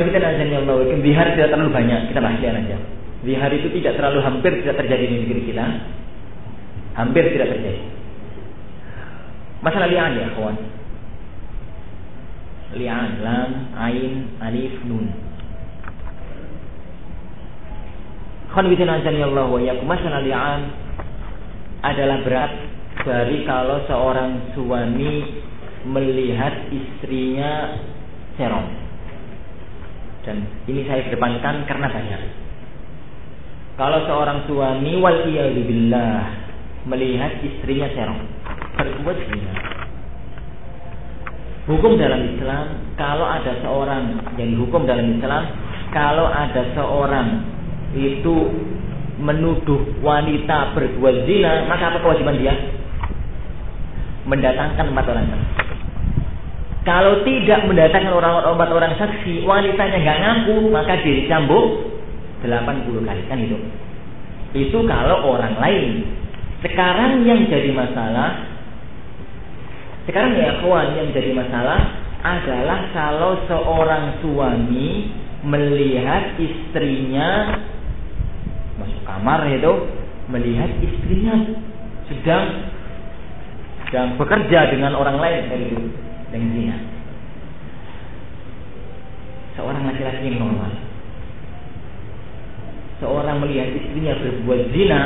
Kalau kita nazari Allah, lihar tidak terlalu banyak, kita bahas liar aja. Lihar itu tidak terlalu hampir tidak terjadi di negeri kita. Hampir tidak terjadi. Masalah liar ya, kawan. Li'an, lam, ain, alif, nun. Allah wa yakum masalah li'an adalah berat dari kalau seorang suami melihat istrinya serong. Dan ini saya kedepankan karena banyak. Kalau seorang suami wal billah melihat istrinya serong, berbuat zina. Hukum dalam Islam, kalau ada seorang, jadi hukum dalam Islam, kalau ada seorang itu menuduh wanita berbuat zina, maka apa kewajiban dia? Mendatangkan empat orang saksi. Kalau tidak mendatangkan orang empat orang saksi, wanitanya nggak ngaku, maka dicambuk 80 kali kan itu. Itu kalau orang lain. Sekarang yang jadi masalah, sekarang ya kawan yang jadi masalah adalah kalau seorang suami melihat istrinya masuk kamar itu melihat istrinya sedang sedang bekerja dengan orang lain itu dengan zina. Seorang laki-laki yang normal. Seorang melihat istrinya berbuat zina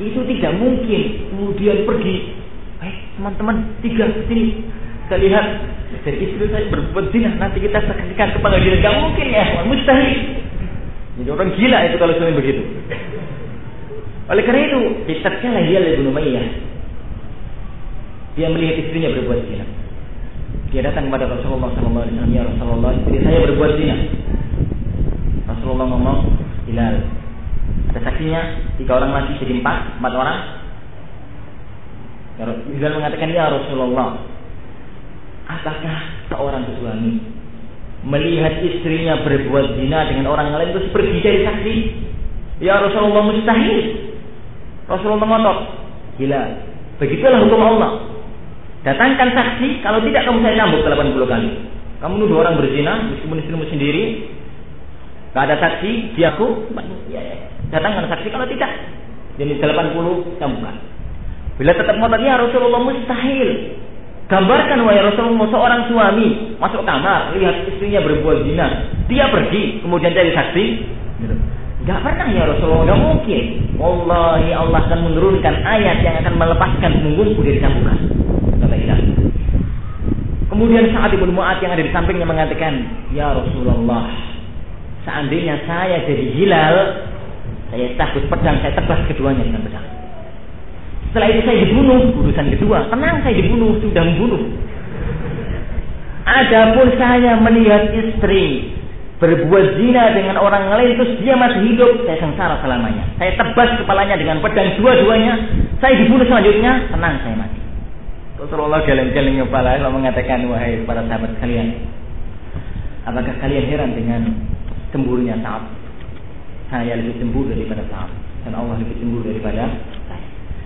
itu tidak mungkin kemudian pergi. Eh teman-teman tiga sini saya lihat dari istri saya berbuat zina nanti kita saksikan ke pengadilan. Gak mungkin ya, mustahil. Jadi orang gila itu kalau suami begitu. Oleh karena itu, kisahnya dia lebih Umayyah. Dia melihat istrinya berbuat zina. Dia datang kepada Rasulullah SAW. Ya Rasulullah, istri saya berbuat zina. Rasulullah ngomong, Hilal. Ada saksinya, tiga orang lagi jadi empat, empat orang. Hilal mengatakan, Ya Rasulullah, apakah seorang suami melihat istrinya berbuat zina dengan orang lain terus pergi dari saksi. Ya Rasulullah mustahil. Rasulullah ngotot. Gila. Begitulah hukum Allah. Datangkan saksi, kalau tidak kamu saya cambuk 80 kali. Kamu nuduh orang berzina, meskipun istrimu sendiri, gak ada saksi, diaku, ya, datangkan saksi, kalau tidak, jadi 80 cambukan. Bila tetap ngotot, ya Rasulullah mustahil. Gambarkan wahai Rasulullah seorang suami masuk kamar lihat istrinya berbuat zina, dia pergi kemudian cari saksi. Gak pernah ya Rasulullah, gak mungkin. Wallahi Allah akan menurunkan ayat yang akan melepaskan punggungku dari cambukan. Kata Kemudian saat ibu Mu'ad yang ada di sampingnya mengatakan, Ya Rasulullah, seandainya saya jadi hilal, saya takut pedang, saya tebas keduanya dengan pedang. Setelah itu saya dibunuh, urusan kedua. Tenang saya dibunuh, sudah membunuh. Adapun saya melihat istri berbuat zina dengan orang lain terus dia masih hidup, saya sengsara selamanya. Saya tebas kepalanya dengan pedang dua-duanya, saya dibunuh selanjutnya, tenang saya mati. Rasulullah geleng-geleng kepala lalu mengatakan wahai para sahabat kalian, apakah kalian heran dengan cemburunya saat saya lebih cemburu daripada saat dan Allah lebih cemburu daripada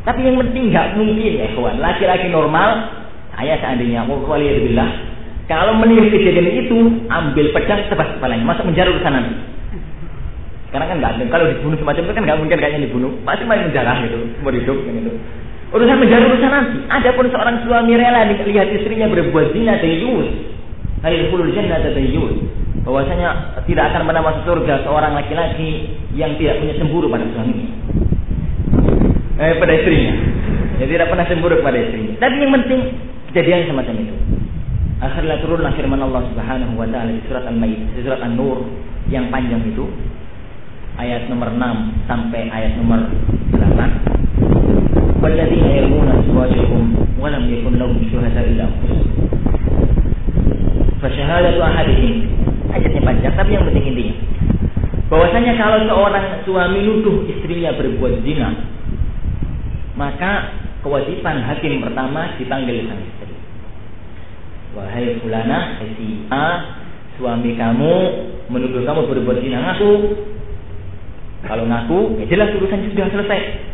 tapi yang penting nggak mungkin ya kawan. Laki-laki normal, saya seandainya mau kalau melihat kejadian itu, ambil pedang tebas kepalanya, masuk menjara urusan nanti. Karena kan nggak. Kalau dibunuh semacam itu kan nggak mungkin kayaknya dibunuh. Pasti main menjarah gitu, umur hidup kan itu. Urusan menjara urusan nanti. Adapun seorang suami rela lihat istrinya berbuat zina dayus. Hari puluh jannah dayus. Bahwasanya tidak akan pernah masuk surga seorang laki-laki yang tidak punya cemburu pada suaminya eh, pada istrinya. Jadi tidak pernah cemburu pada istrinya. Tapi yang penting kejadian semacam itu. Akhirnya turunlah firman Allah Subhanahu wa taala di surat Al-Maidah, surat An-Nur yang panjang itu ayat nomor 6 sampai ayat nomor 8. Azwajahum wa lam yakun lahum syuhada illa anfusuhum. Fa syahadatu ahadihim ayatnya panjang tapi yang penting intinya bahwasanya kalau seorang suami nuduh istrinya berbuat zina maka kewajiban hakim pertama dipanggil sang istri. Wahai fulana, si A, suami kamu menuduh kamu berbuat zina ngaku. Kalau ngaku, ya jelas urusan sudah selesai.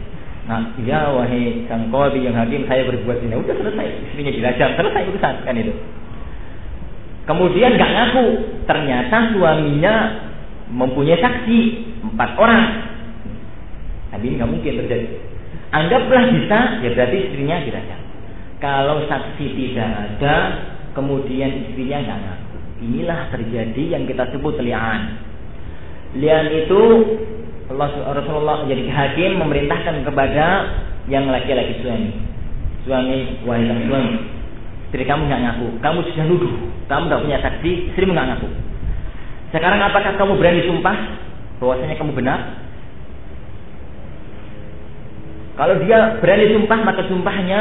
Nah, ya wahai sang kodi yang hakim saya berbuat zina. Udah selesai, istrinya dirajam, selesai urusan kan itu. Kemudian nggak ngaku, ternyata suaminya mempunyai saksi empat orang. Tapi ini nggak mungkin terjadi. Anggaplah bisa, ya berarti istrinya dirajam. Kalau saksi tidak ada, kemudian istrinya nggak ngaku. Inilah terjadi yang kita sebut lian. Lian itu Allah Rasulullah menjadi hakim memerintahkan kepada yang laki-laki suami. Suami, sang suami, istri kamu nggak ngaku, kamu sudah nuduh, kamu nggak punya saksi, istri nggak ngaku. Sekarang apakah kamu berani sumpah bahwasanya kamu benar? Kalau dia berani sumpah maka sumpahnya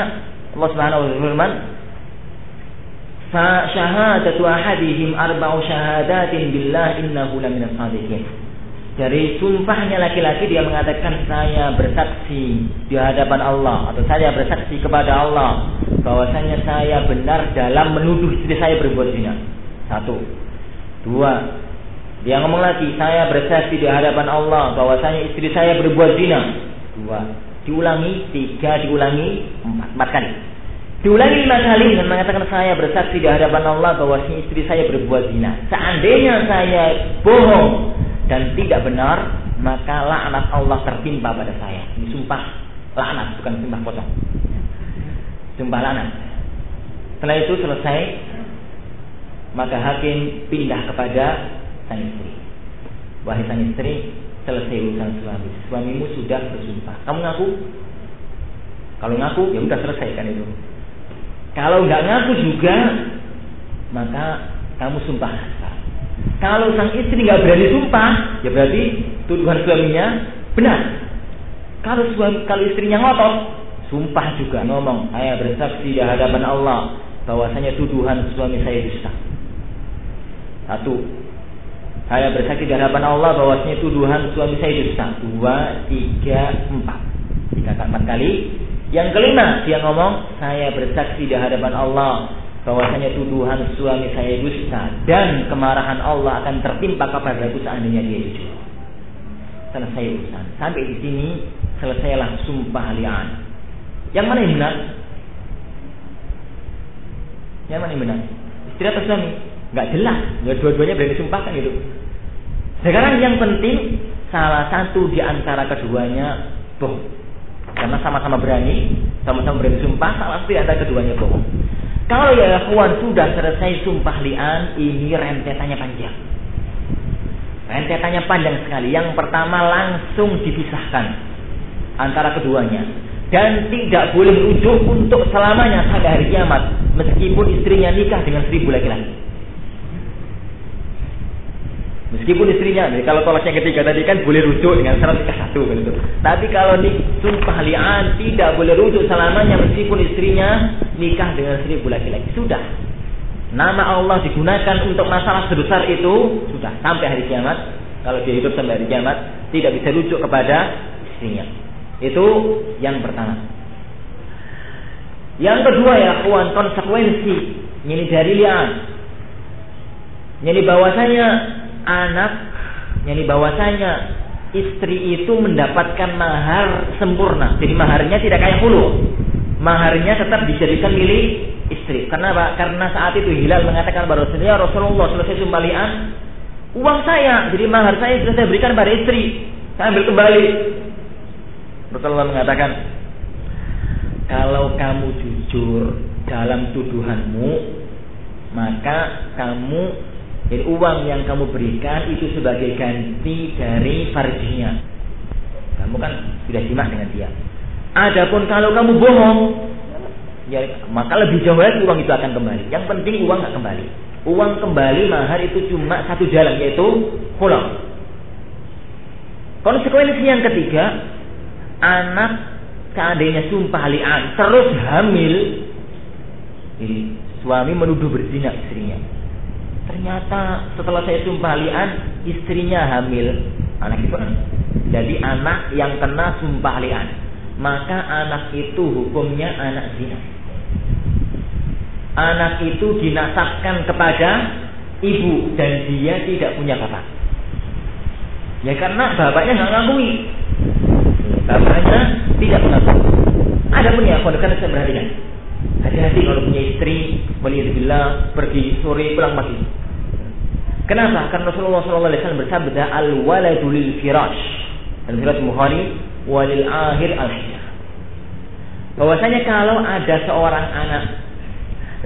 Allah Subhanahu wa taala "Fa syahadatu ahadihim arba'u syahadatin billah innahu laminas shadiqin." Dari sumpahnya laki-laki dia mengatakan saya bersaksi di hadapan Allah atau saya bersaksi kepada Allah bahwasanya saya benar dalam menuduh istri saya berbuat zina. Satu. Dua. Dia ngomong lagi, saya bersaksi di hadapan Allah bahwasanya istri saya berbuat zina. Dua. Diulangi, tiga, diulangi, empat, empat kali. Diulangi lima kali dengan mengatakan saya bersaksi di hadapan Allah bahwasanya istri saya berbuat zina. Seandainya saya bohong, dan tidak benar, maka laknat Allah tertimpa pada saya. Ini sumpah laknat, bukan sumpah pocong. Sumpah laknat. Setelah itu selesai, maka hakim pindah kepada sang istri. Wahai sang istri, selesai urusan suami. Suamimu sudah bersumpah. Kamu ngaku? Kalau ngaku, ya udah selesai kan itu. Kalau nggak ngaku juga, maka kamu sumpah kalau sang istri nggak berani sumpah, ya berarti tuduhan suaminya benar. Kalau suami, kalau istrinya ngotot, sumpah juga ngomong, saya bersaksi di hadapan Allah bahwasanya tuduhan suami saya dusta. Satu, saya bersaksi di hadapan Allah bahwasanya tuduhan suami saya dusta. Dua, tiga, empat. Tiga empat kali. Yang kelima, dia ngomong, saya bersaksi di hadapan Allah bahwasanya tuduhan suami saya dusta dan kemarahan Allah akan tertimpa kepadaku seandainya dia jujur. Selesai urusan. Sampai di sini selesailah sumpah lian. Yang mana yang benar? Yang mana yang benar? Istri atau suami? Gak jelas. Ya, dua-duanya berani sumpahkan itu. Sekarang yang penting salah satu di antara keduanya bohong. Karena sama-sama berani, sama-sama berani sumpah, salah satu di antara keduanya bohong. Kalau ya kawan sudah selesai sumpah lian, ini rentetannya panjang. Rentetannya panjang sekali. Yang pertama langsung dipisahkan antara keduanya dan tidak boleh rujuk untuk selamanya sampai hari kiamat meskipun istrinya nikah dengan seribu laki-laki. Meskipun istrinya, nih, kalau tolak yang ketiga tadi kan boleh rujuk dengan syarat nikah satu gitu. Tapi kalau di sumpah li'an tidak boleh rujuk selamanya meskipun istrinya nikah dengan seribu laki-laki. Sudah. Nama Allah digunakan untuk masalah sebesar itu sudah sampai hari kiamat. Kalau dia hidup sampai hari kiamat tidak bisa rujuk kepada istrinya. Itu yang pertama. Yang kedua ya kawan konsekuensi ini dari li'an. Jadi bahwasanya anak yang bahwasanya istri itu mendapatkan mahar sempurna. Jadi maharnya tidak kayak hulu. Maharnya tetap dijadikan milik istri. Kenapa? Karena saat itu Hilal mengatakan Rasulullah, ya Rasulullah selesai sumbalian, uang saya, jadi mahar saya sudah saya berikan pada istri. Saya ambil kembali. Rasulullah mengatakan, kalau kamu jujur dalam tuduhanmu, maka kamu jadi uang yang kamu berikan itu sebagai ganti dari farjinya. Kamu kan sudah simak dengan dia. Adapun kalau kamu bohong, ya, maka lebih jauh lagi uang itu akan kembali. Yang penting uang nggak kembali. Uang kembali mahar itu cuma satu jalan yaitu pulang. Konsekuensi yang ketiga, anak seandainya sumpah lian terus hamil, suami menuduh berzina istrinya Ternyata setelah saya sumpah lian, istrinya hamil. Anak itu jadi anak yang kena sumpah lian. Maka anak itu hukumnya anak zina. Anak itu dinasabkan kepada ibu dan dia tidak punya bapak. Ya karena bapaknya nggak ngakui. Bapaknya tidak mengakui. pondok saya perhatikan. Hati-hati kalau punya istri, waliyadzubillah, pergi sore pulang pagi. Kenapa? Karena Rasulullah SAW bersabda, al-waladu lil firash. Dan firash Bukhari, walil akhir al -hijah. Bahwasanya kalau ada seorang anak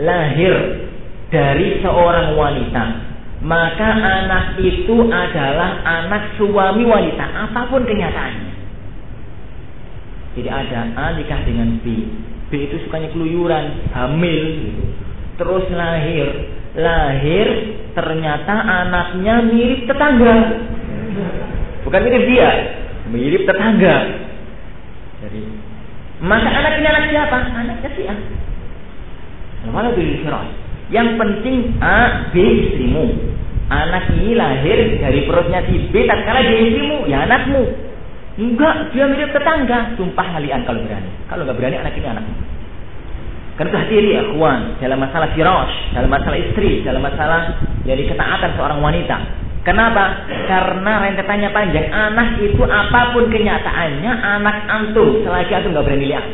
lahir dari seorang wanita, maka anak itu adalah anak suami wanita, apa pun kenyataannya. Jadi ada A nikah dengan B. B itu sukanya keluyuran, hamil gitu. Terus lahir. Lahir ternyata anaknya mirip tetangga. Bukan mirip dia, mirip tetangga. Jadi maka anak ini anak siapa? Anaknya si A. Yang penting A, B istrimu. Anak ini lahir dari perutnya si B, tak kalah dia istrimu, ya anakmu. Enggak, dia mirip tetangga. Sumpah kalian kalau berani. Kalau nggak berani anak ini anak. Karena hati ya, kawan, dalam masalah firash, dalam masalah istri, dalam masalah jadi ketaatan seorang wanita. Kenapa? Karena rentetannya panjang. Anak itu apa pun kenyataannya, anak antum. Selagi antum nggak berani lihat.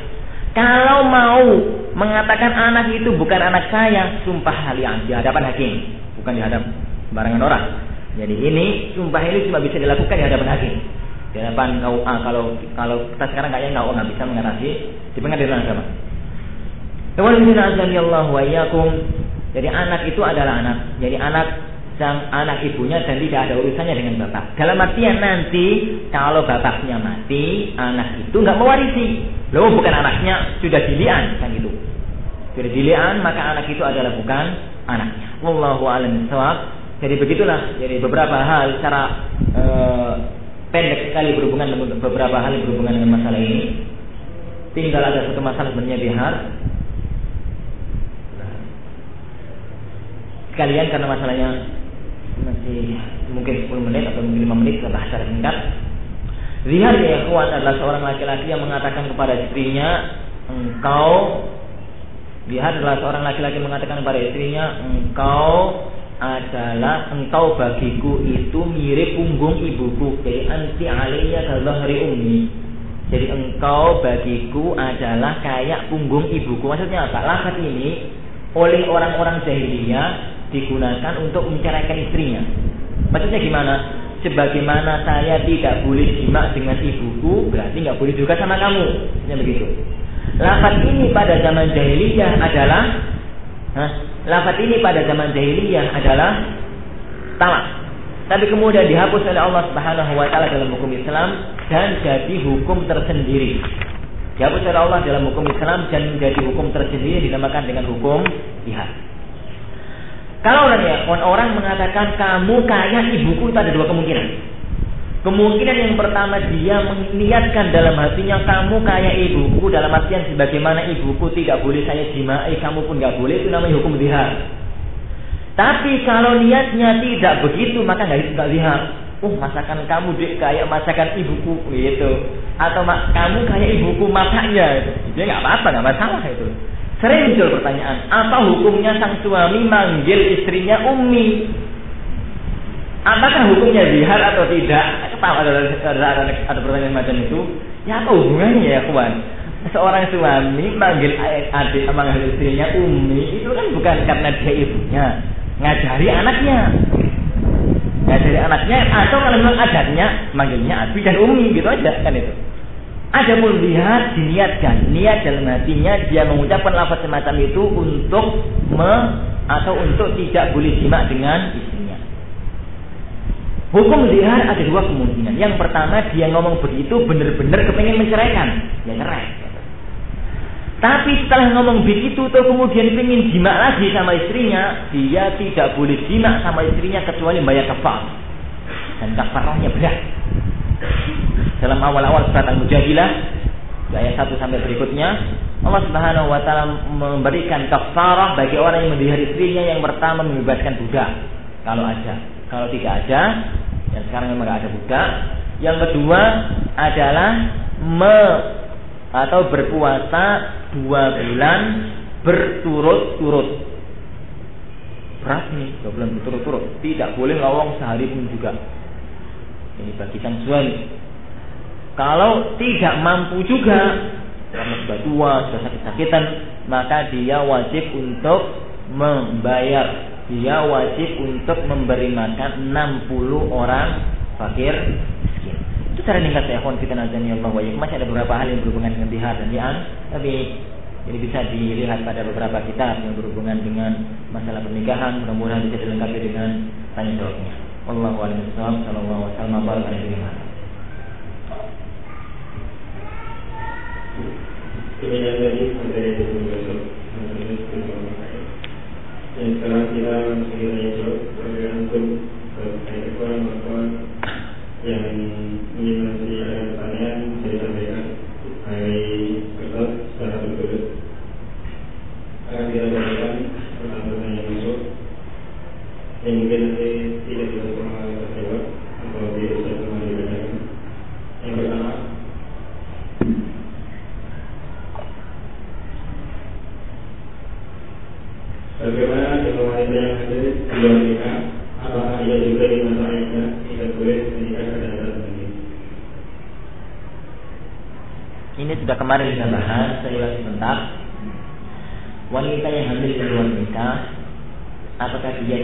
Kalau mau mengatakan anak itu bukan anak saya, sumpah kalian di hadapan hakim, bukan di hadapan barangan orang. Jadi ini sumpah ini cuma bisa dilakukan di hadapan hakim di hadapan KUA kalau kalau kita sekarang kayaknya nggak nggak bisa mengatasi di pengadilan agama. Wa Jadi anak itu adalah anak. Jadi anak sang anak ibunya dan tidak ada urusannya dengan bapak. Dalam artian nanti kalau bapaknya mati, anak itu nggak mewarisi. Loh bukan anaknya, sudah dilian kan itu. Sudah dilian maka anak itu adalah bukan anaknya. Wallahu a'lam Jadi begitulah. Jadi beberapa hal secara uh, pendek sekali berhubungan dengan beberapa hal berhubungan dengan masalah ini. Tinggal ada satu masalah sebenarnya bihar. Sekalian karena masalahnya masih mungkin 10 menit atau mungkin 5 menit kita bahas secara singkat. Zihar ya kuat adalah seorang laki-laki yang mengatakan kepada istrinya, engkau Zihar adalah seorang laki-laki mengatakan kepada istrinya, engkau adalah engkau bagiku itu mirip punggung ibuku jadi anti alaiya hari ummi. Jadi engkau bagiku adalah kayak punggung ibuku. Maksudnya apa? Lafaz ini oleh orang-orang jahiliyah digunakan untuk menceraikan istrinya maksudnya gimana sebagaimana saya tidak boleh jima dengan ibuku berarti nggak boleh juga sama kamu ya begitu lafaz ini pada zaman jahiliyah adalah? Lafat ini pada zaman jahiliyah adalah talak. Tapi kemudian dihapus oleh Allah Subhanahu wa taala dalam hukum Islam dan jadi hukum tersendiri. Dihapus oleh Allah dalam hukum Islam dan menjadi hukum tersendiri dinamakan dengan hukum jihad. Kalau orang ya, orang mengatakan kamu kayak ibuku itu ada dua kemungkinan. Kemungkinan yang pertama dia meniatkan dalam hatinya kamu kayak ibuku dalam artian sebagaimana ibuku tidak boleh saya jimai kamu pun nggak boleh itu namanya hukum zihar. Tapi kalau niatnya tidak begitu maka nggak nggak zihar. Oh masakan kamu dek kayak masakan ibuku gitu. Atau kamu kayak ibuku masaknya itu. Dia nggak apa-apa nggak masalah itu. Sering muncul pertanyaan, apa hukumnya sang suami manggil istrinya Umi? Apakah hukumnya zihar atau tidak? Tahu ada, ada, ada, ada pertanyaan macam itu. Ya apa hubungannya ya kawan? Seorang suami manggil adik manggil istrinya umi itu kan bukan karena dia ibunya, ngajari anaknya. Ngajari anaknya atau kalau memang adatnya manggilnya abi dan umi gitu aja kan itu. Ada pun lihat diniatkan niat dalam hatinya dia mengucapkan lafaz semacam itu untuk me atau untuk tidak boleh jima dengan istri. Hukum zihar ada dua kemungkinan. Yang pertama dia ngomong begitu benar-benar kepengen menceraikan, ya cerai. Tapi setelah ngomong begitu tuh kemudian ingin jima lagi sama istrinya, dia tidak boleh jima sama istrinya kecuali bayar kafar. Dan kafarahnya berat. Dalam awal-awal surat Al-Mujadilah ayat 1 sampai berikutnya Allah Subhanahu wa taala memberikan kafarah bagi orang yang melihara istrinya yang pertama membebaskan budak kalau ada kalau tidak ada, yang sekarang memang tidak ada budak. Yang kedua adalah me atau berpuasa dua bulan berturut-turut. Berat nih, dua bulan berturut-turut. Tidak boleh lawang sehari pun juga. Ini bagi sang suami. Kalau tidak mampu juga, karena sudah tua, sudah sakit-sakitan, maka dia wajib untuk membayar. Dia wajib untuk memberi makan 60 orang fakir miskin. Itu cara ringkas ya, kita nazani Allah wa Masih ada beberapa hal yang berhubungan dengan jihad dan jian, tapi ini bisa dilihat pada beberapa kitab yang berhubungan dengan masalah pernikahan. Mudah-mudahan bisa dilengkapi dengan tanya jawabnya. Wallahu a'lam. Sallallahu alaihi wasallam baraka Kemudian tadi materi itu Dan sekarang kita sekiranya jawab Bagaimana untuk Saya kurang bahwa Yang ingin nanti ada pertanyaan Saya sampaikan Hari kertas secara tertulis Akan kita bacakan Pertanyaan yang masuk Yang mungkin nanti tidak bisa semua terjawab Atau tidak bisa semua dibacakan Yang pertama Bagaimana dengan wanita yang ada di luar nikah? Apakah ia juga di masa iddah tidak boleh menikah pada saat ini? Ini sudah kemarin kita bahas, saya ulang sebentar. Wanita yang hamil di luar nikah, apakah dia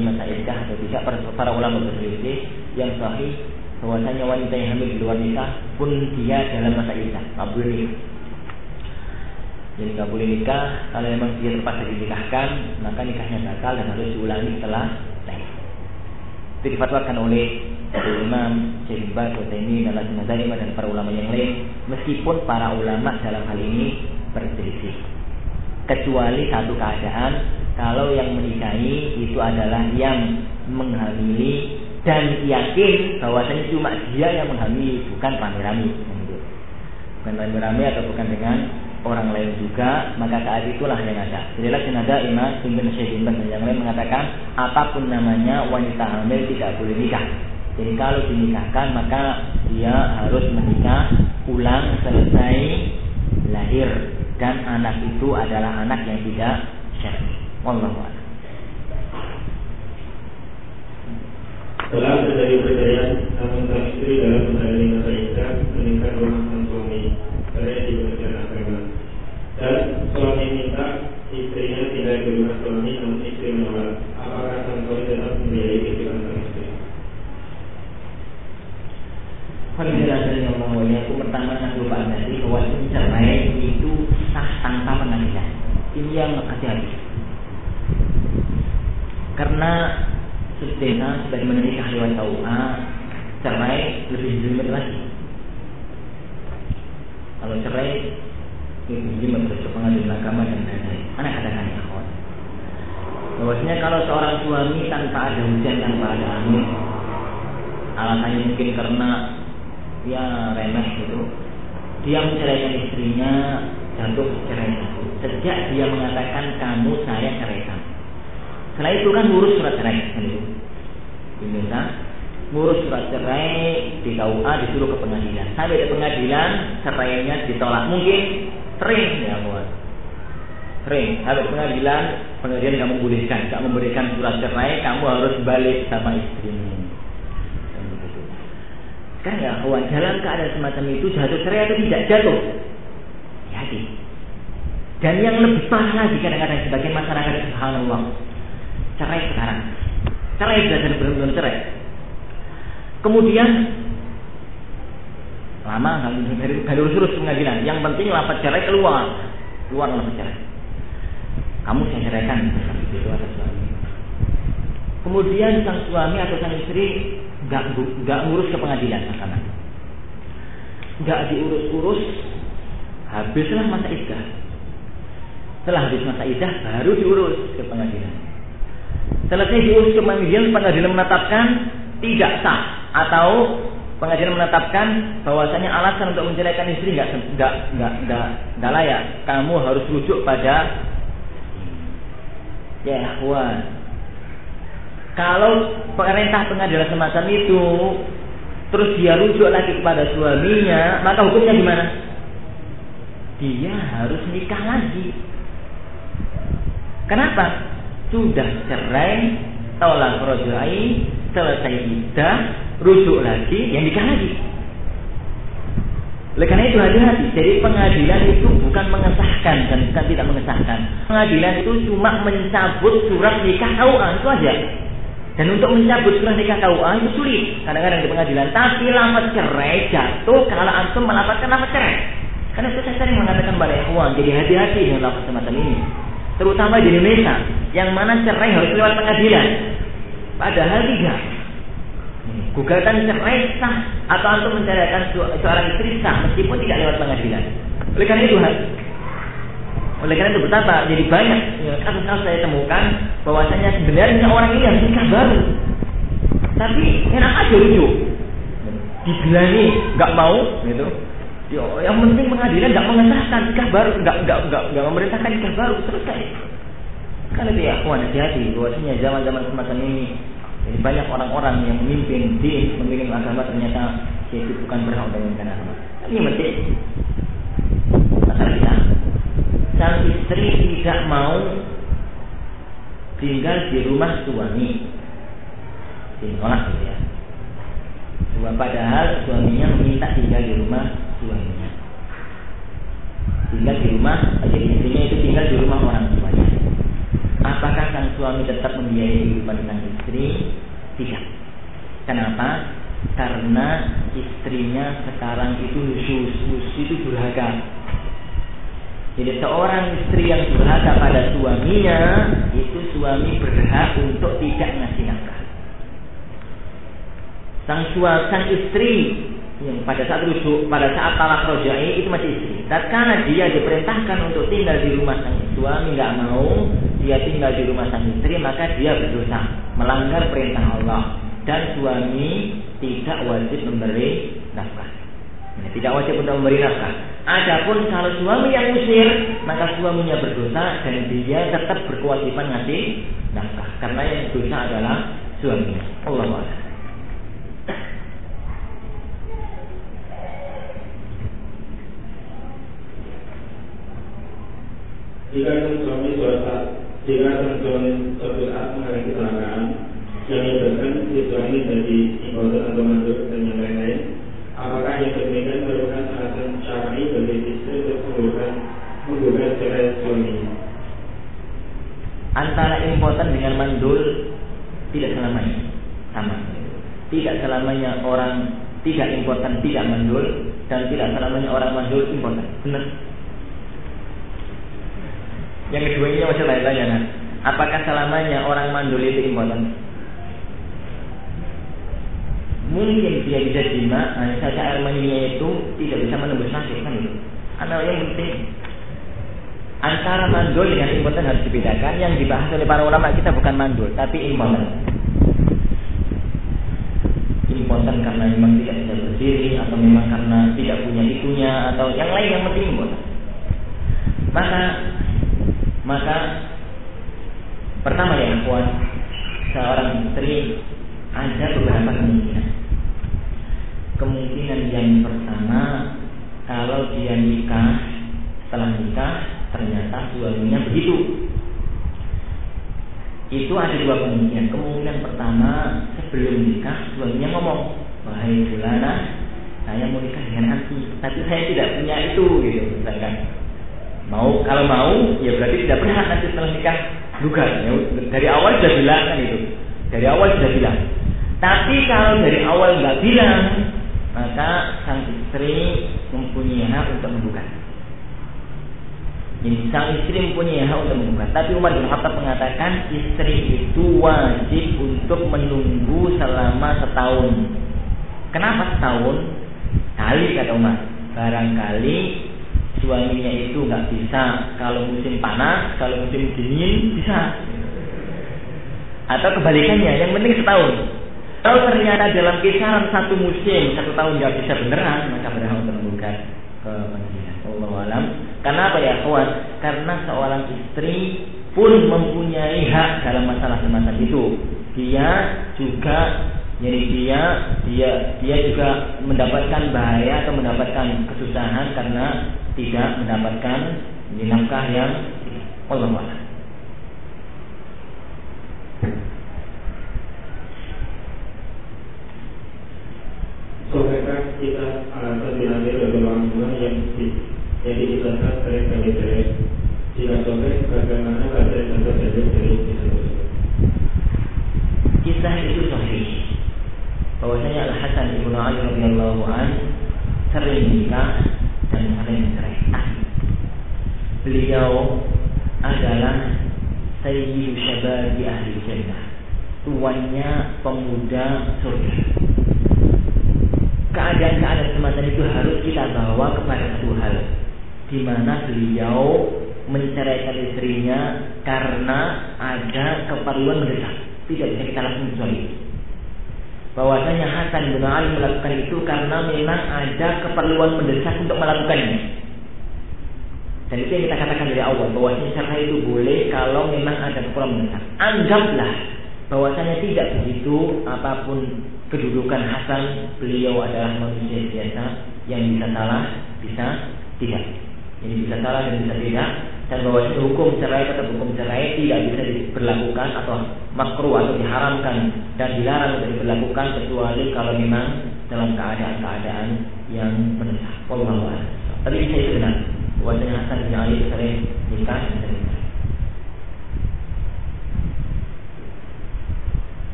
mempunyai masa iddah atau tidak? Para, ulama berselisih yang sahih bahwasanya wanita yang hamil di luar nikah pun dia dalam masa iddah, tak boleh jadi nggak boleh nikah kalau memang dia terpaksa dinikahkan maka nikahnya batal dan harus diulangi setelah lahir. Itu difatwakan oleh Imam Syekh Utsaimin, dan dan para ulama yang lain meskipun para ulama dalam hal ini berselisih. Kecuali satu keadaan kalau yang menikahi itu adalah yang menghamili dan yakin bahwasanya cuma dia yang menghamili bukan rame-rame bukan rame-rame atau bukan dengan orang lain juga, maka saat itulah yang ada. Jadilah senada Imam Ibn Syekh dan yang lain mengatakan apa pun namanya wanita hamil tidak boleh nikah. Jadi kalau dinikahkan maka dia harus menikah ulang selesai lahir dan anak itu adalah anak yang tidak syar'i. Wallahu a'lam. Setelah terjadi perceraian, namun sang istri dalam menjalani masa iddah menikah rumah sang suami, saya di dan suami minta istrinya tidak di rumah suami namun istri menolak apakah sang suami tetap membiayai kehidupan sang istri Allah aku pertama yang lupa tadi bahwa cerai itu sah tanpa pengadilan. Ini yang hati-hati. Karena sebagaimana sebagaimana nikah lewat KUA, cerai lebih jelimet lagi. Kalau cerai ini terus ke pengadilan agama dan lain-lain. Mana katakan ya kawan? Bahwasanya kalau seorang suami tanpa ada hujan tanpa ada angin, alasannya mungkin karena ya remeh gitu, dia menceraikan istrinya jatuh cerai. Sejak dia mengatakan kamu saya ceraikan. Setelah itu kan ngurus surat cerai. Indonesia ngurus surat cerai di KUA disuruh ke pengadilan. Sampai di pengadilan cerainya ditolak. Mungkin Sering ya buat. Sering. Habis pengadilan, pengadilan nggak membolehkan, nggak memberikan surat cerai, kamu harus balik sama istrimu. Kan ya, kawan, dalam keadaan semacam itu jatuh cerai atau tidak jatuh? Hati. Dan yang lebih parah lagi kadang-kadang sebagian masyarakat subhanallah cerai sekarang. Cerai sudah belum belum cerai. Kemudian lama nggak dari urus-urus pengadilan. Yang penting lapar cerai keluar, keluar lapar cerai. Kamu saya ceraikan itu ada suami. Kemudian sang suami atau sang istri nggak nggak ngurus ke pengadilan sana. Nggak diurus-urus, habislah masa idah. Setelah habis masa idah baru diurus ke pengadilan. Selesai diurus ke pengadilan, menetapkan tidak sah atau pengadilan menetapkan bahwasanya alasan untuk menceraikan istri nggak nggak nggak nggak layak. Kamu harus rujuk pada ya wan. Kalau perintah pengadilan semacam itu terus dia rujuk lagi kepada suaminya, maka hukumnya gimana? Dia harus nikah lagi. Kenapa? Sudah cerai, tolak rojai, selesai iddah, rujuk lagi, yang nikah lagi. Oleh karena itu hati-hati. Jadi pengadilan itu bukan mengesahkan dan bukan tidak mengesahkan. Pengadilan itu cuma mencabut surat nikah KUA itu aja. Dan untuk mencabut surat nikah KUA itu sulit kadang-kadang di pengadilan. Tapi lama cerai jatuh kalau antum melapatkan lama cerai. Karena itu saya sering mengatakan pada ikhwan, jadi hati-hati dengan lafaz semacam ini. Terutama di Indonesia, yang mana cerai harus lewat pengadilan. Padahal tidak. Gugatan cerai sah atau antum menceraikan seorang istri sah meskipun tidak lewat pengadilan. Oleh karena itu, oleh karena itu betapa jadi banyak kasus-kasus saya temukan bahwasanya sebenarnya orang ini harus nikah baru. Tapi enak aja lucu. Dibilangin nggak mau gitu. Yo, yang penting pengadilan nggak mengesahkan nikah baru, nggak nggak nggak nggak memerintahkan nikah baru selesai. Kan itu ya, hati-hati bahwasanya zaman-zaman semacam ini jadi banyak orang-orang yang memimpin di memimpin agama ternyata itu bukan berhak memimpin agama. Ini penting. Masalah kita. Sang istri tidak mau tinggal di rumah suami. Ditolak gitu ya. Cuma padahal suaminya meminta tinggal di rumah suaminya. Tinggal di rumah, jadi istrinya itu tinggal di rumah orang tuanya. Apakah sang suami tetap membiayai kehidupan sang istri? Tidak. Kenapa? Karena istrinya sekarang itu khusus, khusus itu durhaka. Jadi seorang istri yang durhaka pada suaminya, itu suami berhak untuk tidak ngasih nafkah. Sang suami, sang istri yang pada saat rujuk, pada saat talak rojai itu masih istri. Karena dia diperintahkan untuk tinggal di rumah sang suami nggak mau, dia tinggal di rumah sang istri maka dia berdosa melanggar perintah Allah. Dan suami tidak wajib memberi nafkah. Tidak wajib untuk memberi nafkah. Adapun kalau suami yang usir maka suaminya berdosa dan dia tetap berkewajiban ngasih nafkah. Karena yang dosa adalah suaminya. Allah Allah Jika suami suatu jika suatu saat mengalami kecelakaan yang menyebabkan siswa ini jadi imposter atau masuk dan yang lain-lain, apakah yang demikian merupakan alasan syar'i bagi istri untuk menggunakan menggunakan cerai suami? Antara impoten dengan mandul tidak selamanya sama. Tidak selamanya orang tidak impoten tidak mandul dan tidak selamanya orang mandul impoten. Benar? Yang kedua ini masih lain-lain nah. Apakah selamanya orang mandul itu impoten? Mungkin dia bisa jima, hanya saja air maninya itu tidak bisa menembus nasi kan itu. Yang penting antara mandul dengan impoten harus dibedakan. Yang dibahas oleh para ulama kita bukan mandul, tapi impoten. Impoten karena memang tidak bisa berdiri atau memang karena tidak punya itunya atau yang lain yang penting impoten. Maka maka pertama ya kuat seorang istri ada beberapa kemungkinan. Kemungkinan yang pertama kalau dia nikah setelah nikah ternyata suaminya begitu. Itu ada dua kemungkinan. Kemungkinan pertama sebelum nikah suaminya ngomong, wahai Bulana, saya mau nikah dengan anti, tapi saya tidak punya itu, gitu, misalkan Mau kalau mau ya berarti tidak berhak nanti setelah nikah juga. Ya, dari awal sudah bilang kan itu. Dari awal sudah bilang. Tapi kalau dari awal nggak bilang, maka sang istri mempunyai hak untuk membuka. Jadi sang istri mempunyai hak untuk membuka. Tapi Umar bin Khattab mengatakan istri itu wajib untuk menunggu selama setahun. Kenapa setahun? Kali kata Umar. Barangkali suaminya itu nggak bisa kalau musim panas, kalau musim dingin bisa. Atau kebalikannya, yang penting setahun. Kalau ternyata dalam kisaran satu musim, satu tahun nggak bisa beneran, maka berhak untuk membuka ke. Allah alam. Karena apa ya, kawan? Karena seorang istri pun mempunyai hak dalam masalah semacam itu. Dia juga jadi dia dia dia juga mendapatkan bahaya atau mendapatkan kesusahan karena tidak mendapatkan nafkah yang Allah Saudara kita alasan diambil dari jadi ditetapkan sering kali cerai. Jika sobek, bagaimana keadaan contoh dari kisah tersebut? Kisah itu sahih. Bahwasanya Al Hasan ibnu Ali radhiyallahu an sering nikah dan sering cerai. Beliau adalah Sayyidu di Ahli Jannah Tuannya pemuda surga Keadaan-keadaan semacam itu harus kita bawa kepada satu hal di mana beliau menceraikan istrinya karena ada keperluan mendesak. Tidak bisa kita langsung. Bahwasanya Hasan bin Ali melakukan itu karena memang ada keperluan mendesak untuk melakukannya. Dan itu yang kita katakan dari awal bahwasanya cerai itu boleh kalau memang ada keperluan mendesak. Anggaplah bahwasanya tidak begitu apa pun kedudukan Hasan beliau adalah manusia biasa yang bisa salah bisa tidak. Ini bisa salah dan bisa tidak dan bahwa hukum cerai tetap hukum cerai tidak bisa diberlakukan atau makruh atau diharamkan dan dilarang untuk diberlakukan kecuali kalau memang dalam keadaan-keadaan yang mendesak. Wallahu Tapi bisa itu benar wajahnya Hasan bin Ali sering nikah dan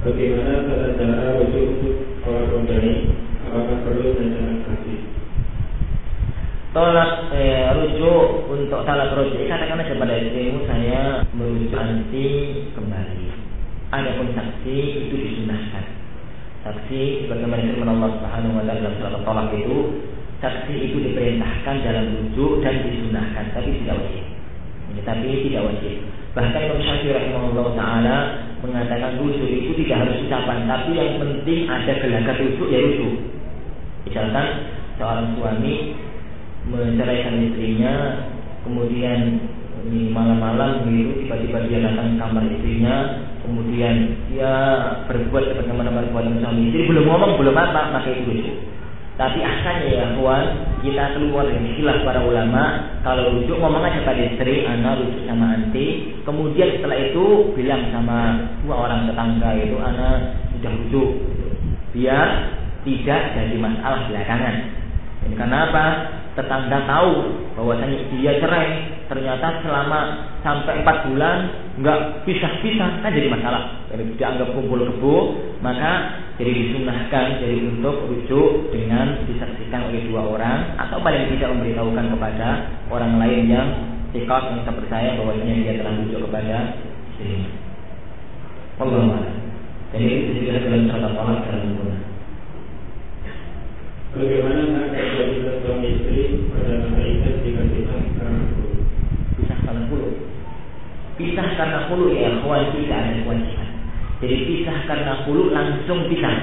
Bagaimana tata cara rujuk untuk orang kembali? Apakah perlu rencana kasih? Tolak eh, rujuk untuk talak rujuk katakan aja pada istrimu saya merujuk anti kembali. Adapun saksi itu disunahkan. Saksi bagaimana firman Allah Subhanahu wa taala dalam surat Tolak itu saksi itu diperintahkan dalam rujuk dan disunahkan, tapi tidak wajib. Ini tapi tidak wajib. Bahkan Imam Syafi'i rahimahullah taala mengatakan rujuk itu tidak harus ucapan, tapi yang penting ada gelagat rujuk ya rujuk. Misalkan seorang suami menceraikan istrinya, kemudian malam-malam begitu tiba-tiba dia datang ke kamar istrinya, kemudian dia berbuat sebagaimana perbuatan suami istri, belum ngomong belum apa, maka itu rujuk. Tapi asalnya ya kawan, kita keluar dari istilah para ulama, kalau rujuk ngomong aja pada istri, anak rujuk sama anti, kemudian setelah itu bilang sama dua orang tetangga itu, anak sudah rujuk, biar tidak jadi masalah belakangan. Ini karena apa? Tetangga tahu bahwasanya dia cerai, ternyata selama sampai empat bulan nggak pisah-pisah kan jadi masalah. Jadi dianggap kumpul kebo, maka jadi disunahkan jadi untuk rujuk dengan disaksikan oleh dua orang atau paling tidak memberitahukan kepada orang lain yang sikap yang bahwa ini dia telah rujuk kepada istrinya. Allah Jadi itu juga dalam surat Allah dalam guna. Bagaimana kewajiban suami istri pada masa itu jika kita karena Pisah karena puluh. Pisah karena puluh ya kawan tidak ada kewajiban. Jadi pisah karena hulu langsung pisah.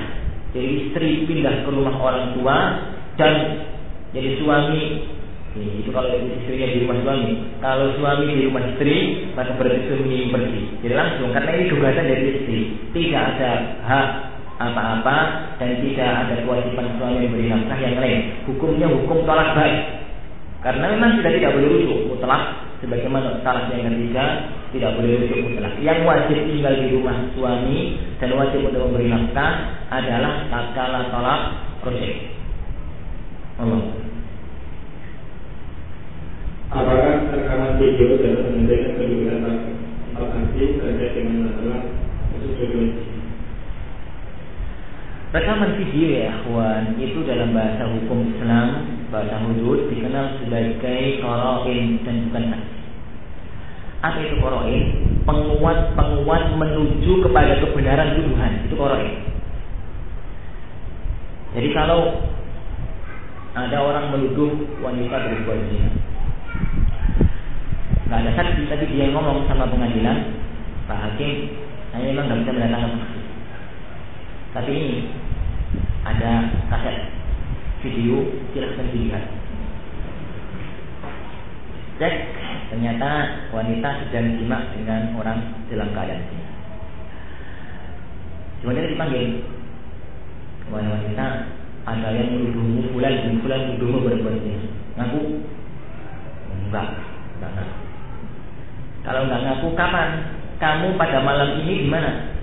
Jadi istri pindah ke rumah orang tua dan jadi suami ini, itu kalau istrinya di rumah suami. Kalau suami di rumah istri, maka berarti suami pergi. Jadi langsung karena ini gugatan dari istri. Tidak ada hak apa-apa dan tidak ada kewajiban suami memberi nafkah yang lain. Hukumnya hukum tolak baik. Karena memang sudah tidak boleh rujuk mutlak sebagaimana salah yang ketiga tidak boleh rujuk mutlak. Yang wajib tinggal di rumah suami dan wajib untuk memberi nafkah adalah tatkala tolak rujuk. Allah. Apakah rekaman video dapat menunjukkan kedudukan vaksinasi terkait dengan masalah khusus Rekaman video ya ikhwan itu dalam bahasa hukum Islam bahasa hudud dikenal sebagai koroin dan bukan saksi. Apa itu koroin? Penguat-penguat menuju kepada kebenaran tuduhan itu koroin. Jadi kalau ada orang menuduh wanita berbuat zina, nggak ada saksi tapi dia ngomong sama pengadilan, Pak Hakim, saya memang nggak bisa mendatangkan. Tapi ini ada kaset video silahkan dilihat. Cek ternyata wanita sedang simak dengan orang dalam keadaan ini. Kemudian dipanggil wanita ada yang menuduhmu bulan dan bulan menuduhmu berbuat ini. Ngaku? Enggak, enggak ngaku. Kalau enggak ngaku kapan? Kamu pada malam ini di mana?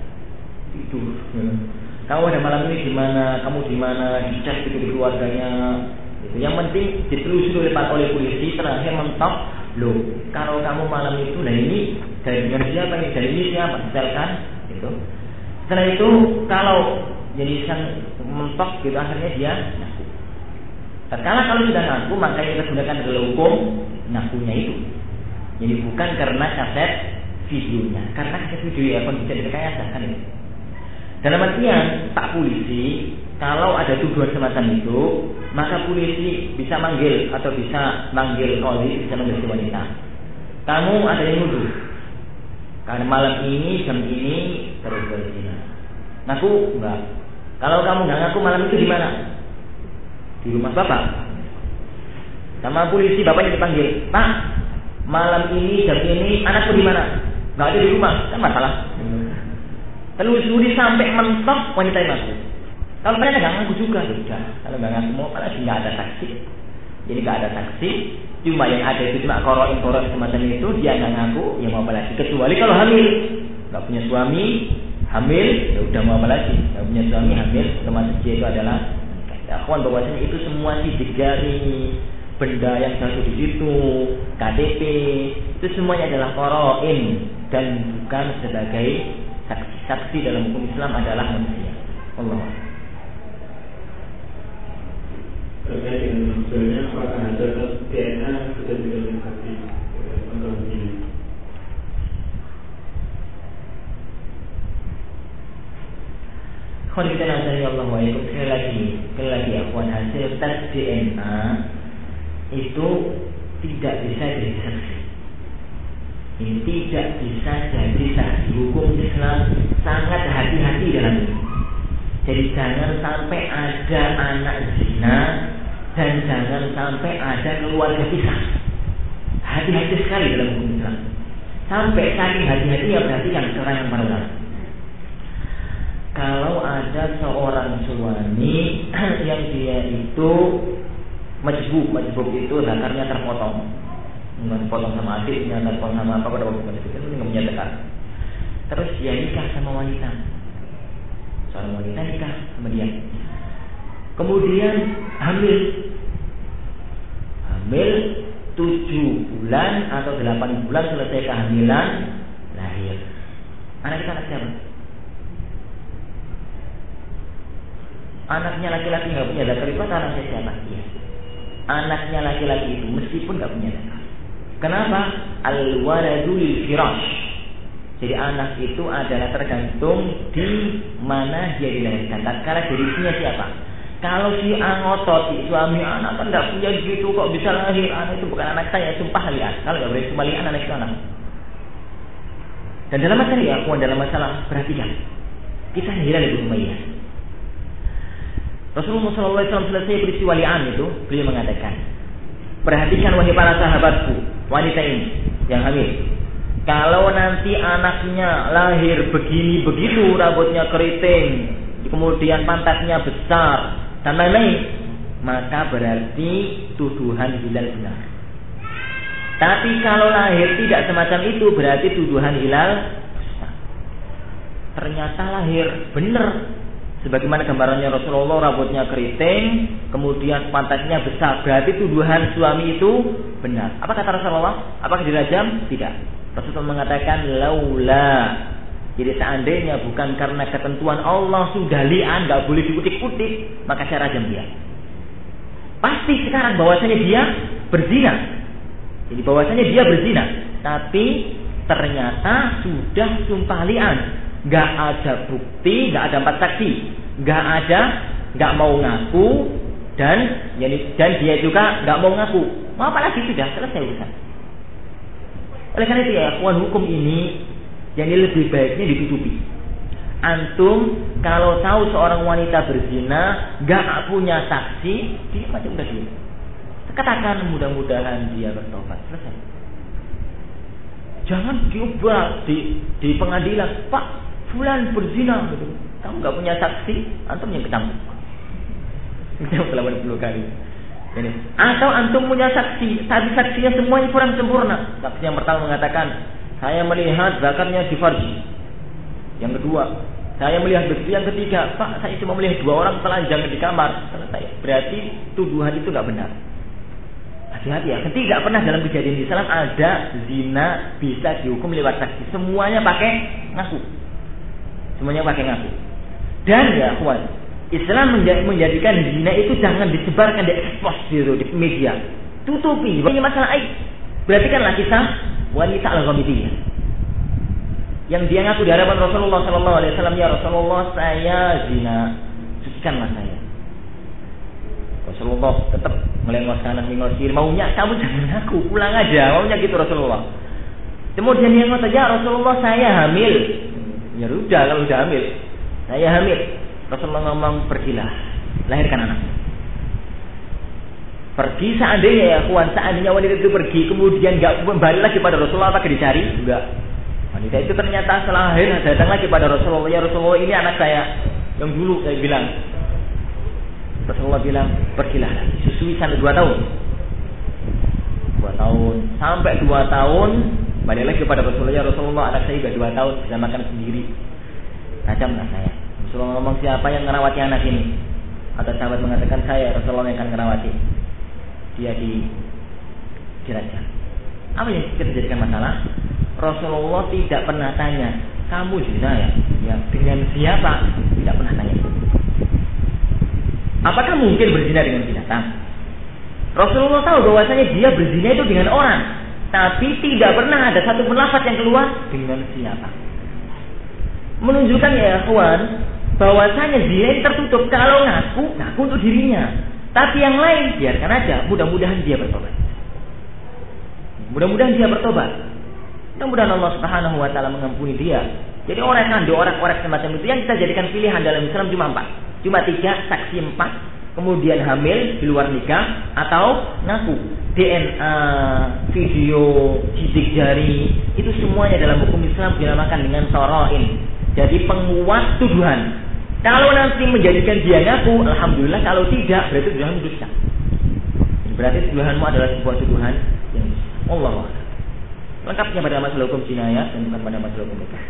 Tidur. Hmm. Kamu ada malam ini di mana? Kamu di mana? Dicek itu di keluarganya. Itu yang penting ditelusuri oleh oleh polisi terakhir mentok loh kalau kamu malam itu nah ini dari dengan siapa ini dari ini siapa misalkan itu setelah itu kalau jadi sang mentok gitu akhirnya dia ngaku. Karena kalau sudah ngaku maka kita gunakan adalah hukum ngakunya itu. Jadi bukan karena kaset videonya, karena kaset video ya pun bisa direkayasa kan ini. Dalam artian Pak Polisi kalau ada tuduhan semacam itu maka polisi bisa manggil atau bisa manggil koli bisa manggil si wanita. Kamu ada yang nuduh karena malam ini jam ini terus berzina. Ngaku enggak. Kalau kamu nggak ngaku malam itu di mana? Di rumah bapak. Sama polisi bapaknya dipanggil. Pak, malam ini jam ini anakku di mana? Nggak ada di rumah. Kan masalah. Telusuri sampai mentok wanita yang ngaku. Kalau mereka nggak ngaku juga, sudah. Kalau nggak ngaku mau, karena nggak ada saksi. Jadi nggak ada saksi. Cuma yang ada itu cuma koroin koroin semacam itu, dia nggak ngaku, ya mau apa lagi. Kecuali kalau hamil, nggak punya suami, hamil, ya udah mau apa lagi. Nggak punya suami, hamil, termasuk dia itu adalah ya, kawan bahwasanya itu semua sidik jari, benda yang jatuh di situ, KTP, itu semuanya adalah koroin dan bukan sebagai saksi-saksi dalam hukum Islam adalah manusia. Allah. Terkait dengan maksudnya apakah ada DNA juga saksi untuk ini? Kalau kita nazari Allah wa sekali lagi, sekali lagi akhwan hasil tes DNA itu tidak bisa jadi saksi ini tidak bisa jadi saksi hukum Islam sangat hati-hati dalam ini. Jadi jangan sampai ada anak zina dan jangan sampai ada keluarga pisah. Hati-hati sekali dalam hukum Islam. Sampai saking hati-hati ya berarti yang seorang yang para Kalau ada seorang suami yang dia itu majbub, majbub itu zakarnya terpotong nggak sama adiknya, nggak sama apa pada waktu itu kan nggak punya dekar. Terus dia nikah sama wanita, seorang wanita nikah sama dia. Kemudian hamil, hamil tujuh bulan atau delapan bulan selesai kehamilan lahir. Anak kita anak siapa? Anaknya laki-laki nggak punya dakar itu anaknya siapa? Iya. Anaknya laki-laki itu meskipun nggak punya dakar Kenapa? Al-waladul firash. Jadi anak itu adalah tergantung di mana dia dilahirkan. Tatkala dari isinya siapa? Kalau si angotot, si suami anak kan tidak punya gitu kok bisa lahir anak itu bukan anak saya, sumpah lihat. Kalau nggak boleh lihat anak itu anak. Dan dalam masalah ya, dalam masalah perhatikan. Kita Hilal Ibu Umayyah. Rasulullah SAW selesai peristiwa li'an itu, beliau mengatakan, perhatikan wahai para sahabatku, wanita ini yang hamil. Kalau nanti anaknya lahir begini begitu, rambutnya keriting, kemudian pantatnya besar dan lain-lain, maka berarti tuduhan hilal benar. Tapi kalau lahir tidak semacam itu, berarti tuduhan hilal Ternyata lahir benar Sebagaimana gambarannya Rasulullah rambutnya keriting, kemudian pantatnya besar. Berarti tuduhan suami itu benar. Apa kata Rasulullah? Apakah dirajam? Tidak. Rasulullah mengatakan laula. Jadi seandainya bukan karena ketentuan Allah sudah lian, nggak boleh dikutik-kutik, maka saya rajam dia. Pasti sekarang bahwasanya dia berzina. Jadi bahwasanya dia berzina, tapi ternyata sudah sumpah lian nggak ada bukti, nggak ada empat saksi, nggak ada, nggak mau ngaku dan dan dia juga nggak mau ngaku. Mau apa lagi sudah selesai urusan. Oleh karena itu ya, kawan hukum ini jadi lebih baiknya ditutupi. Antum kalau tahu seorang wanita berzina nggak punya saksi, dia macam udah dia. Katakan mudah-mudahan dia bertobat. Selesai. Jangan diubah di di pengadilan, Pak fulan berzina gitu. Kamu nggak punya saksi, antum yang ketangkep. Itu 80 kali. Ini. Atau antum punya saksi, tapi saksinya semuanya kurang sempurna. Saksi yang pertama mengatakan, saya melihat zakatnya di farji. Yang kedua, Saya melihat begitu yang ketiga, Pak, saya cuma melihat dua orang telanjang di kamar. Selesai. Berarti tuduhan itu nggak benar. Hati-hati ya. Ketika pernah dalam kejadian Islam ada zina bisa dihukum lewat saksi. Semuanya pakai ngaku. Semuanya pakai ngaku. Dan ya, kuat. Islam menjadikan zina itu jangan disebarkan, diekspos gitu di media. Tutupi. Ini masalah aib. Berarti kan laki sah wanita al-ghamidiyah yang dia ngaku di hadapan Rasulullah Sallallahu Alaihi ya Rasulullah saya zina sucikanlah saya Rasulullah tetap melengos kanan mengos kiri maunya kamu jangan ngaku pulang aja maunya gitu Rasulullah kemudian dia ngomong ya Rasulullah saya hamil ya udah kalau udah hamil saya hamil Rasulullah ngomong pergilah lahirkan anak pergi seandainya ya kuan seandainya wanita itu pergi kemudian nggak kembali lagi pada Rasulullah apa dicari enggak Wanita itu ternyata setelah lahir datang lagi pada Rasulullah. Ya Rasulullah ini anak saya yang dulu saya bilang. Rasulullah bilang pergilah susui sampai dua tahun. Dua tahun sampai dua tahun balik lagi kepada Rasulullah. Ya Rasulullah anak saya sudah dua tahun bisa makan sendiri. Tajam anak saya. Rasulullah ngomong siapa yang merawati anak ini? Atau sahabat mengatakan saya Rasulullah yang akan merawati. Dia di diraja. Apa yang kita jadikan masalah? Rasulullah tidak pernah tanya, kamu zina ya? Ya, dengan siapa? Tidak pernah tanya. Apakah mungkin berzina dengan binatang? Rasulullah tahu bahwasanya dia berzina itu dengan orang, tapi tidak pernah ada satu penafat yang keluar dengan siapa. Menunjukkan ya kawan, bahwasanya zina ini tertutup kalau ngaku, ngaku untuk dirinya. Tapi yang lain biarkan aja, mudah-mudahan dia bertobat. Mudah-mudahan dia bertobat. Mudah-mudahan Allah Subhanahu wa taala mengampuni dia. Jadi orang yang orang-orang semacam itu yang kita jadikan pilihan dalam Islam cuma empat. Cuma tiga, saksi empat, kemudian hamil di luar nikah atau ngaku DNA, video, sidik jari itu semuanya dalam hukum Islam dinamakan dengan toroin. Jadi penguat tuduhan. Kalau nanti menjadikan dia ngaku, alhamdulillah. Kalau tidak, berarti tuduhan dusta. Berarti tuduhanmu adalah sebuah tuduhan yang Allah Lengkapnya pada masalah hukum jinayah dan bukan pada masalah hukum nikah.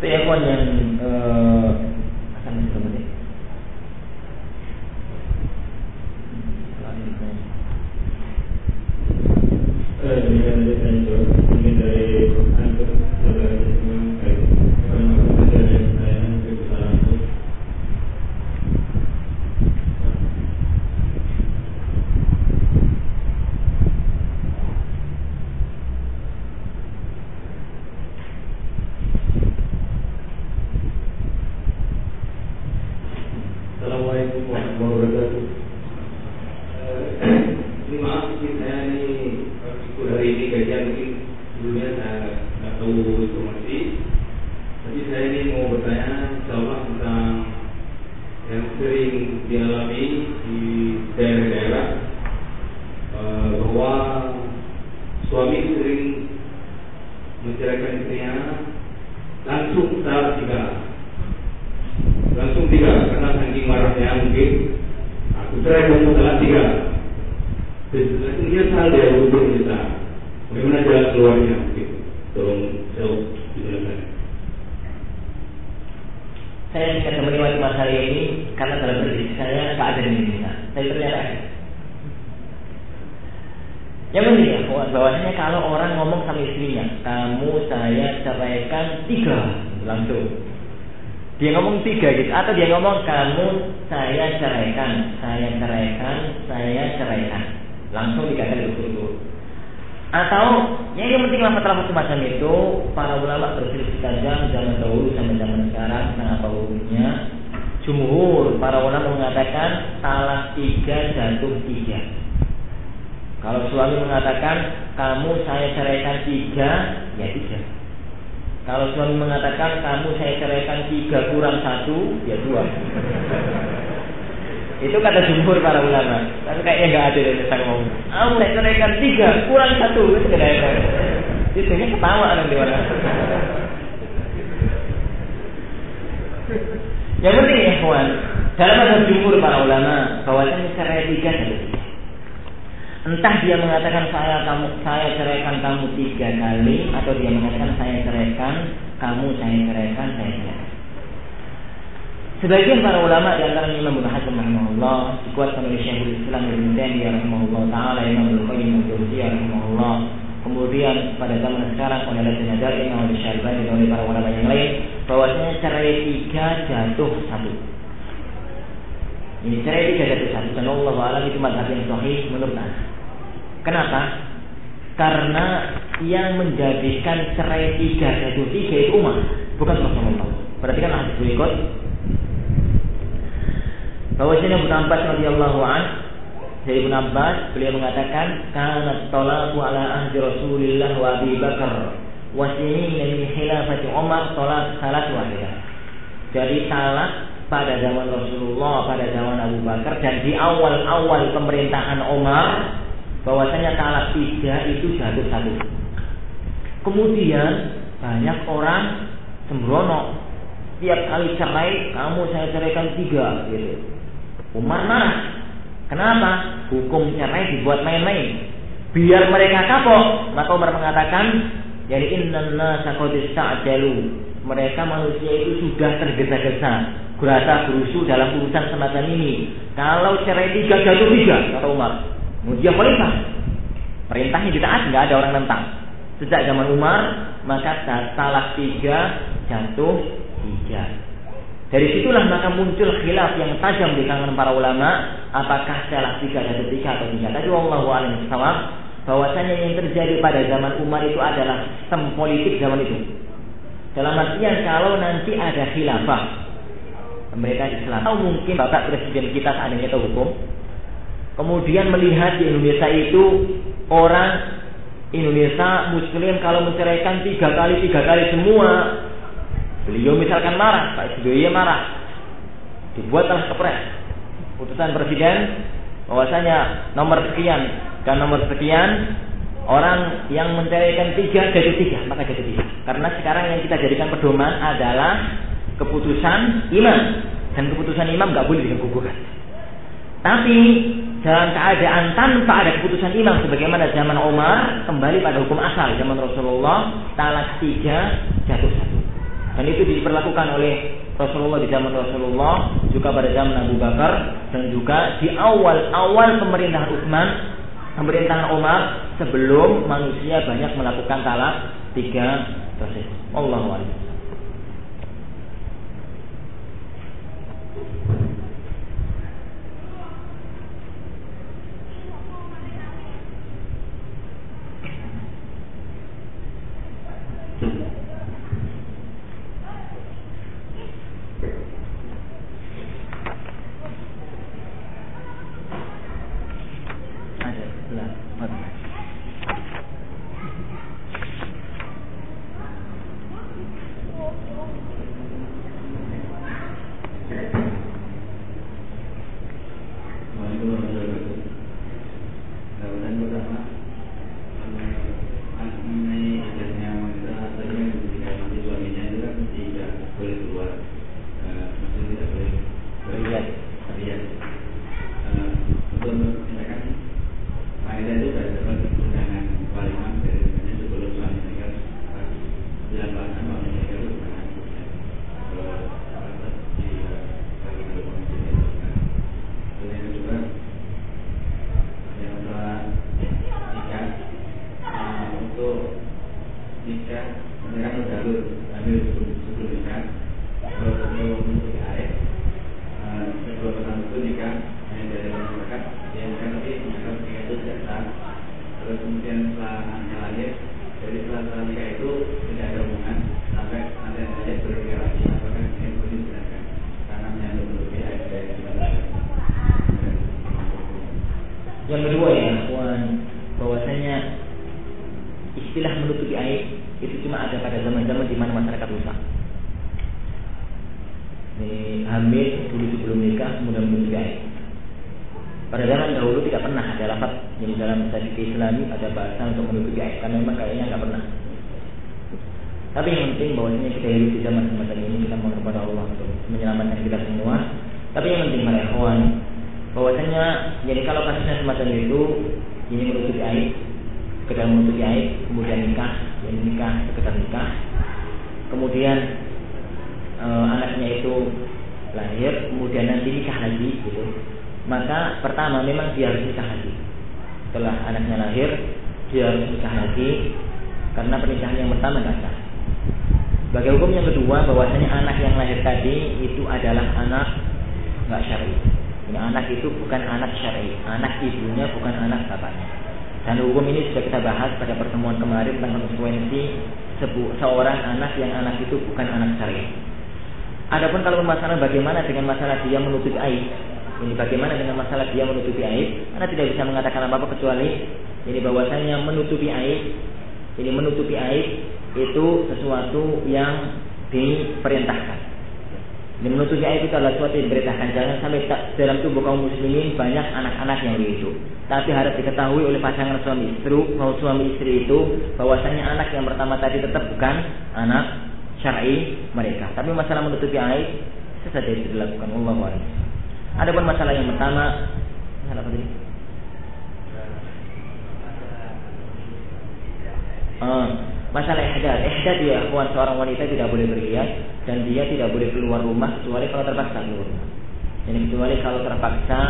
Itu ya yang uh, akan disebut dari suami mengatakan kamu saya ceraikan tiga kurang satu. Ya dua. Itu kata jumhur para ulama. Tapi kayaknya nggak ada dari sang mau kamu saya ceraikan tiga kurang satu. Itu ceraikan ada hanya ketawa orang di mana yang penting ikhwan. Dalam ada jumhur para ulama bahwa cerai tiga saja Entah dia mengatakan saya kamu saya ceraikan kamu tiga kali atau dia mengatakan saya ceraikan kamu saya ceraikan saya ceraikan. Sebagian para ulama di antara Imam Ibnu Hazm rahimahullah dikuatkan oleh Syekhul Islam Ibnu Taimiyah rahimahullah taala Imam Ibnu Qayyim al-Jauziyah rahimahullah. Kemudian pada zaman sekarang oleh Lajnah Daim oleh Syalbani dan oleh para ulama yang lain bahwasanya cerai tiga jatuh satu. Ini cerai tiga jatuh satu. Dan Allah alam itu yang sahih menurut saya kenapa? karena yang menjadikan cerai tiga jatuh tiga itu umat bukan Rasulullah berarti kan hadis berikut bahwasanya Ibnu Abbas radhiyallahu an dari Ibnu Abbas beliau mengatakan kana talaqu ala ahdi Rasulillah wa Abi Bakar wa sinin min khilafati Umar talaq salat wahidah. Jadi talak pada zaman Rasulullah, pada zaman Abu Bakar dan di awal-awal pemerintahan Umar bahwasanya talak tiga itu jatuh satu. Kemudian banyak orang sembrono tiap kali cerai kamu saya ceraikan tiga gitu Umar marah. Kenapa? Hukum cerai dibuat main-main. Biar mereka kapok. Maka Umar mengatakan, jadi inna nasa ta'jalu. Mereka manusia itu sudah tergesa-gesa. Gerasa gerusu dalam urusan semacam ini. Kalau cerai tiga jatuh tiga, kata Umar. Dia khalifah. Perintahnya ditaat, nggak ada orang tentang. Sejak zaman Umar, maka salah tiga jatuh tiga. Dari situlah maka muncul khilaf yang tajam di kalangan para ulama, apakah salah tiga dan tiga atau tiga. Tapi Allah alim sawab bahwasanya yang terjadi pada zaman Umar itu adalah sistem politik zaman itu. Dalam artian kalau nanti ada khilafah pemerintah Islam atau mungkin bapak presiden kita ini tahu hukum, kemudian melihat di Indonesia itu orang Indonesia Muslim kalau menceraikan tiga kali tiga kali semua Beliau misalkan marah, Pak SBY marah. Dibuatlah kepres. Putusan presiden bahwasanya nomor sekian dan nomor sekian orang yang menceraikan tiga jadi tiga maka jadi tiga karena sekarang yang kita jadikan pedoman adalah keputusan imam dan keputusan imam nggak boleh digugurkan tapi dalam keadaan tanpa ada keputusan imam sebagaimana zaman Umar kembali pada hukum asal zaman Rasulullah talak tiga jatuh satu dan itu diperlakukan oleh Rasulullah di zaman Rasulullah, juga pada zaman Abu Bakar, dan juga di awal-awal pemerintahan Utsman, pemerintahan Umar sebelum manusia banyak melakukan talak tiga proses. Allah Mm-hmm. untuk menutupi aib karena memang kayaknya nggak pernah. Tapi yang penting ini kita hidup di zaman semacam ini kita mohon kepada Allah untuk menyelamatkan kita semua. Tapi yang penting mereka bahwasanya jadi kalau kasusnya semacam itu ini menutupi aib sekedar menutupi aib kemudian nikah Jadi nikah sekedar nikah kemudian e, anaknya itu lahir kemudian nanti nikah lagi gitu maka pertama memang dia harus nikah lagi setelah anaknya lahir dia harus lagi karena pernikahan yang pertama nggak sah sebagai hukum yang kedua bahwasanya anak yang lahir tadi itu adalah anak nggak syar'i. Ini anak itu bukan anak syar'i. Anak ibunya bukan anak bapaknya. Dan hukum ini sudah kita bahas pada pertemuan kemarin tentang konsekuensi seorang anak yang anak itu bukan anak syar'i. Adapun kalau masalah bagaimana dengan masalah dia menutupi aib, ini bagaimana dengan masalah dia menutupi aib? Anda tidak bisa mengatakan apa-apa kecuali ini bahwasanya menutupi aib, ini menutupi aib itu sesuatu yang diperintahkan. Ini menutupi aib itu adalah sesuatu yang diperintahkan. Jangan sampai dalam tubuh kaum muslimin banyak anak-anak yang begitu. Tapi harus diketahui oleh pasangan suami istri, mau suami istri itu bahwasanya anak yang pertama tadi tetap bukan anak syar'i mereka. Tapi masalah menutupi aib itu dilakukan Allah Ada pun masalah yang pertama, masalah apa tadi? Uh, masalah ihdad. Ihdad ya, kawan seorang wanita tidak boleh berhias dan dia tidak boleh keluar rumah kecuali kalau terpaksa keluar rumah. Jadi kecuali kalau terpaksa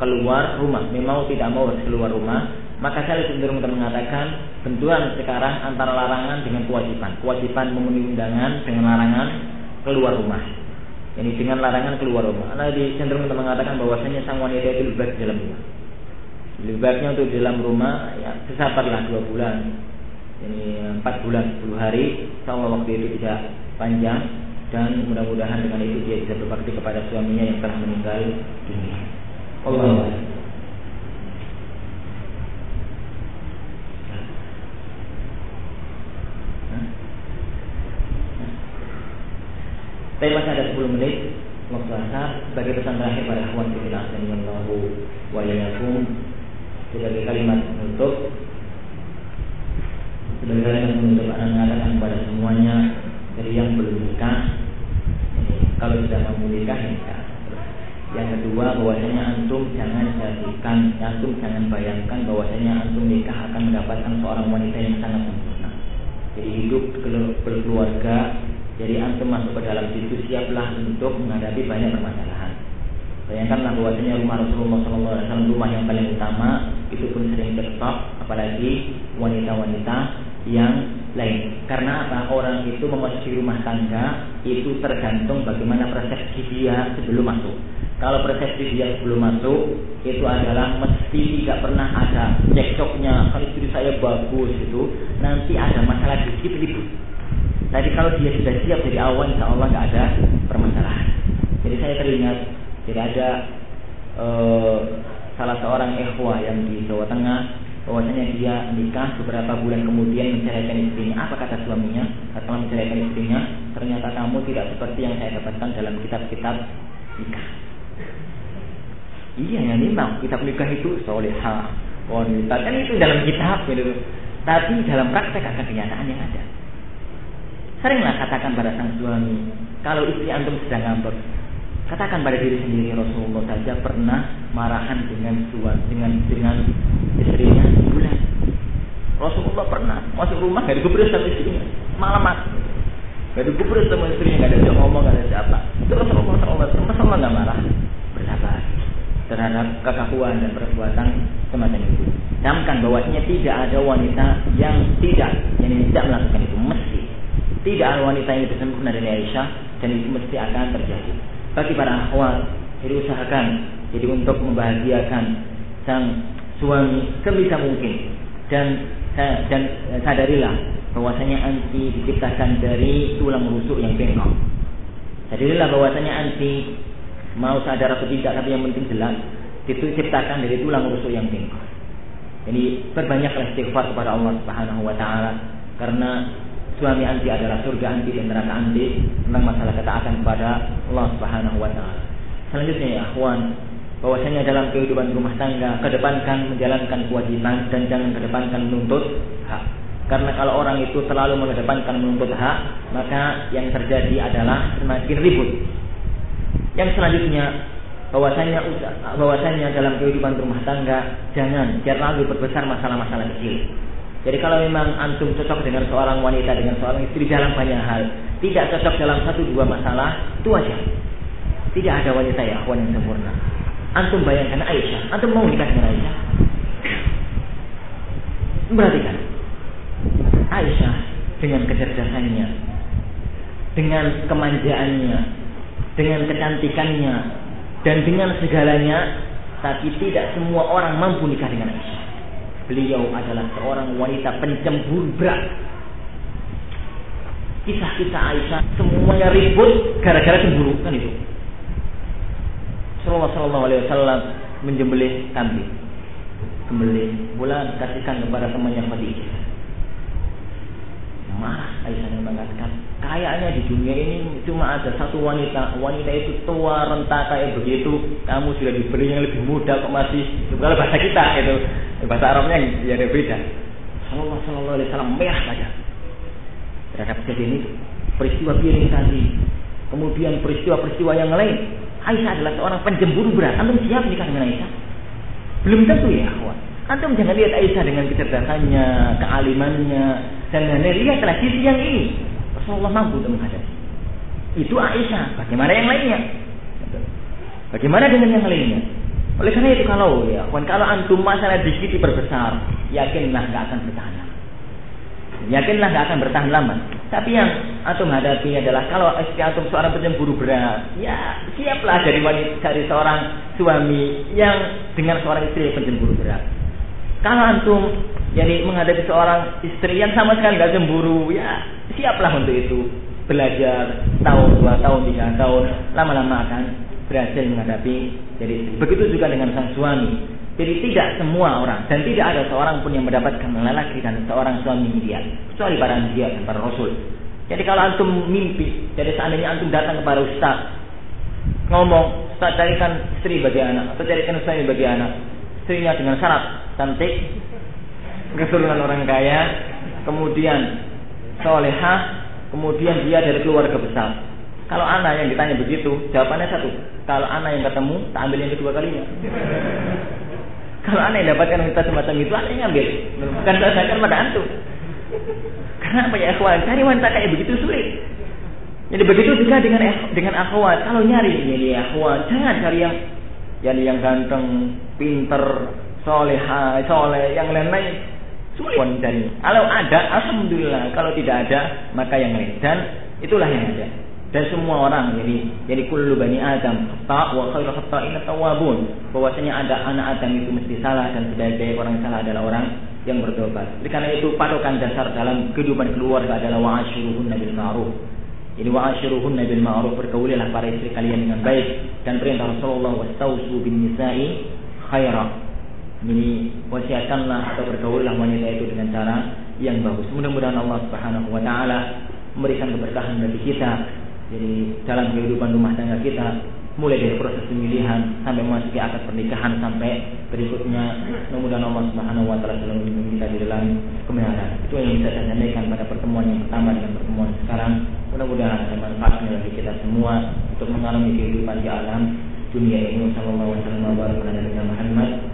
keluar rumah, memang tidak mau keluar rumah, maka saya cenderung mengatakan benturan sekarang antara larangan dengan kewajiban. Kewajiban memenuhi undangan dengan larangan keluar rumah. Ini dengan larangan keluar rumah. Nah, di cenderung mengatakan bahwasanya sang wanita itu lebih baik di dalam rumah. Lebih baiknya untuk di dalam rumah ya sesabarlah dua bulan. Ini empat bulan sepuluh hari. Sama waktu itu tidak panjang dan mudah-mudahan dengan itu dia bisa berbakti kepada suaminya yang telah meninggal dunia. Allah. Tapi masih ada 10 menit waktu asar sebagai pesan terakhir pada akhwan kita Allahu wa iyyakum. Sebagai kalimat penutup. Sebagai kalimat penutup anak mengatakan kepada semuanya dari yang belum nikah. Kalau sudah mau nikah nikah yang kedua bahwasanya antum jangan jadikan antum jangan bayangkan bahwasanya antum nikah akan mendapatkan seorang wanita yang sangat sempurna. Jadi hidup berkeluarga jadi antum masuk ke dalam situ siaplah untuk menghadapi banyak permasalahan. Bayangkanlah bahwasanya rumah Rasulullah SAW rumah yang paling utama itu pun sering terstop, apalagi wanita-wanita yang lain. Karena apa? Orang itu memasuki rumah tangga itu tergantung bagaimana persepsi dia sebelum masuk. Kalau persepsi dia sebelum masuk itu adalah mesti tidak pernah ada cekcoknya. Kalau istri saya bagus itu nanti ada masalah dikit ribut tapi kalau dia sudah siap dari awal, insya Allah nggak ada permasalahan. Jadi saya teringat, jadi ada uh, salah seorang ikhwah yang di Jawa Tengah, bahwasanya dia nikah beberapa bulan kemudian menceraikan istrinya. Apa kata suaminya? Setelah menceraikan istrinya, ternyata kamu tidak seperti yang saya dapatkan dalam kitab-kitab nikah. Iya, yang memang kitab nikah itu soleha, wanita kan itu dalam kitab gitu. Tapi dalam praktek akan kenyataan yang ada. Seringlah katakan pada sang suami, kalau istri antum sedang ngambek, katakan pada diri sendiri Rasulullah saja pernah marahan dengan suami dengan dengan istrinya bulan. Rasulullah pernah masuk rumah gak digubris sama istrinya, malam. Gak digubris sama istrinya, gak ada siapa ngomong, gak ada siapa. Itu Rasulullah SAW, Rasulullah gak marah, bersabar terhadap kekakuan dan perbuatan semacam itu. Camkan bahwasanya tidak ada wanita yang tidak, yang tidak melakukan itu, mesti tidak ada wanita yang lebih sempurna dari Aisyah dan itu mesti akan terjadi. Bagi para akhwat, jadi usahakan jadi untuk membahagiakan sang suami sebisa mungkin dan dan sadarilah bahwasanya anti diciptakan dari tulang rusuk yang bengkok. Sadarilah bahwasanya anti mau sadar atau tidak tapi yang penting jelas itu diciptakan dari tulang rusuk yang bengkok. Jadi perbanyaklah istighfar kepada Allah Subhanahu wa taala karena suami anti adalah surga anti dan neraka anti tentang masalah ketaatan kepada Allah Subhanahu wa taala. Selanjutnya ya akhwan, bahwasanya dalam kehidupan rumah tangga kedepankan menjalankan kewajiban dan jangan kedepankan menuntut hak. Karena kalau orang itu terlalu mengedepankan menuntut hak, maka yang terjadi adalah semakin ribut. Yang selanjutnya, bahwasanya bahwasanya dalam kehidupan rumah tangga jangan terlalu berbesar masalah-masalah kecil. Jadi kalau memang antum cocok dengan seorang wanita dengan seorang istri dalam banyak hal, tidak cocok dalam satu dua masalah, itu aja. Tidak ada wanita ya akhwan yang sempurna. Antum bayangkan Aisyah, antum mau nikah dengan Aisyah? Perhatikan. Aisyah dengan kecerdasannya, dengan kemanjaannya, dengan kecantikannya, dan dengan segalanya, tapi tidak semua orang mampu nikah dengan Aisyah. Beliau adalah seorang wanita pencemburu berat. Kisah-kisah Aisyah semuanya ribut gara-gara cemburu kan itu. Rasulullah Shallallahu Alaihi Wasallam menjembelih kambing, kembali bulan kasihkan kepada temannya Khadijah. Marah Aisyah mengatakan Kayaknya di dunia ini cuma ada satu wanita. Wanita itu tua, renta kayak begitu. Kamu sudah diberi yang lebih muda kok masih. Kalau bahasa kita itu bahasa Arabnya ya ada beda. Sallallahu Sallallahu Alaihi Wasallam merah saja terhadap kejadian itu. Peristiwa piring tadi, kemudian peristiwa-peristiwa yang lain. Aisyah adalah seorang penjemburu berat. Antum siap nikah dengan Aisyah? Belum tentu ya, kawan. Antum jangan lihat Aisyah dengan kecerdasannya, kealimannya, dan lain-lain. Lihatlah sisi yang ini. Rasulullah mampu untuk menghadapi. Itu Aisyah. Bagaimana yang lainnya? Bagaimana dengan yang lainnya? Oleh karena itu kalau ya, kalau antum masalah dikit diperbesar, yakinlah nggak akan bertahan lama. Yakinlah nggak akan bertahan lama. Tapi yang antum hadapi adalah kalau istri antum seorang pencemburu berat, ya siaplah dari wanita dari seorang suami yang dengan seorang istri yang pencemburu berat. Kalau antum jadi menghadapi seorang istri yang sama sekali nggak cemburu, ya siaplah untuk itu. Belajar tahun, dua tahun, tiga tahun, lama-lama akan berhasil menghadapi. Jadi begitu juga dengan sang suami. Jadi tidak semua orang dan tidak ada seorang pun yang mendapatkan lelaki dan seorang suami ideal kecuali para nabi dan para rasul. Jadi kalau antum mimpi, jadi seandainya antum datang kepada ustaz ngomong, ustaz carikan istri bagi anak atau carikan suami bagi anak, istrinya dengan syarat cantik, keturunan orang kaya, kemudian solehah, kemudian dia dari keluarga besar. Kalau anak yang ditanya begitu, jawabannya satu. Kalau anak yang ketemu, tak ambil yang kedua kalinya. Kalau anak yang dapatkan wanita semacam itu, anak yang ambil. Bukan saya pada antum. Karena apa ya akhwat? Cari wanita kayak begitu sulit. Jadi begitu juga dengan dengan akhwat. Kalau nyari ini akhwat, jangan cari yang yang yang ganteng, pinter, soleha, soleh, yang lain-lain Sulit dari Kalau ada, alhamdulillah. Kalau tidak ada, maka yang lain. Dan itulah yang ada. Dan semua orang, jadi jadi kullu bani Adam khata wa khairu khata'in tawabun. Bahwasanya ada anak Adam itu mesti salah dan sebagai orang salah adalah orang yang bertobat. Jadi karena itu patokan dasar dalam kehidupan keluarga adalah wa'ashiruhun nabil ma'ruf. Jadi wa'ashiruhun nabil ma'ruf berkaulilah para istri kalian dengan baik dan perintah Rasulullah wastausu bin nisa'i khaira ini wasiatkanlah atau bergaullah wanita itu dengan cara yang bagus. Mudah-mudahan Allah Subhanahu wa taala memberikan keberkahan bagi kita. Jadi dalam kehidupan rumah tangga kita mulai dari proses pemilihan sampai memasuki akad pernikahan sampai berikutnya mudah-mudahan Allah Subhanahu wa taala selalu melindungi kita di dalam kebenaran. Itu yang bisa saya sampaikan pada pertemuan yang pertama dengan pertemuan sekarang. Mudah-mudahan ada manfaatnya bagi kita semua untuk mengalami kehidupan di alam dunia ini. Sallallahu alaihi wasallam wa Muhammad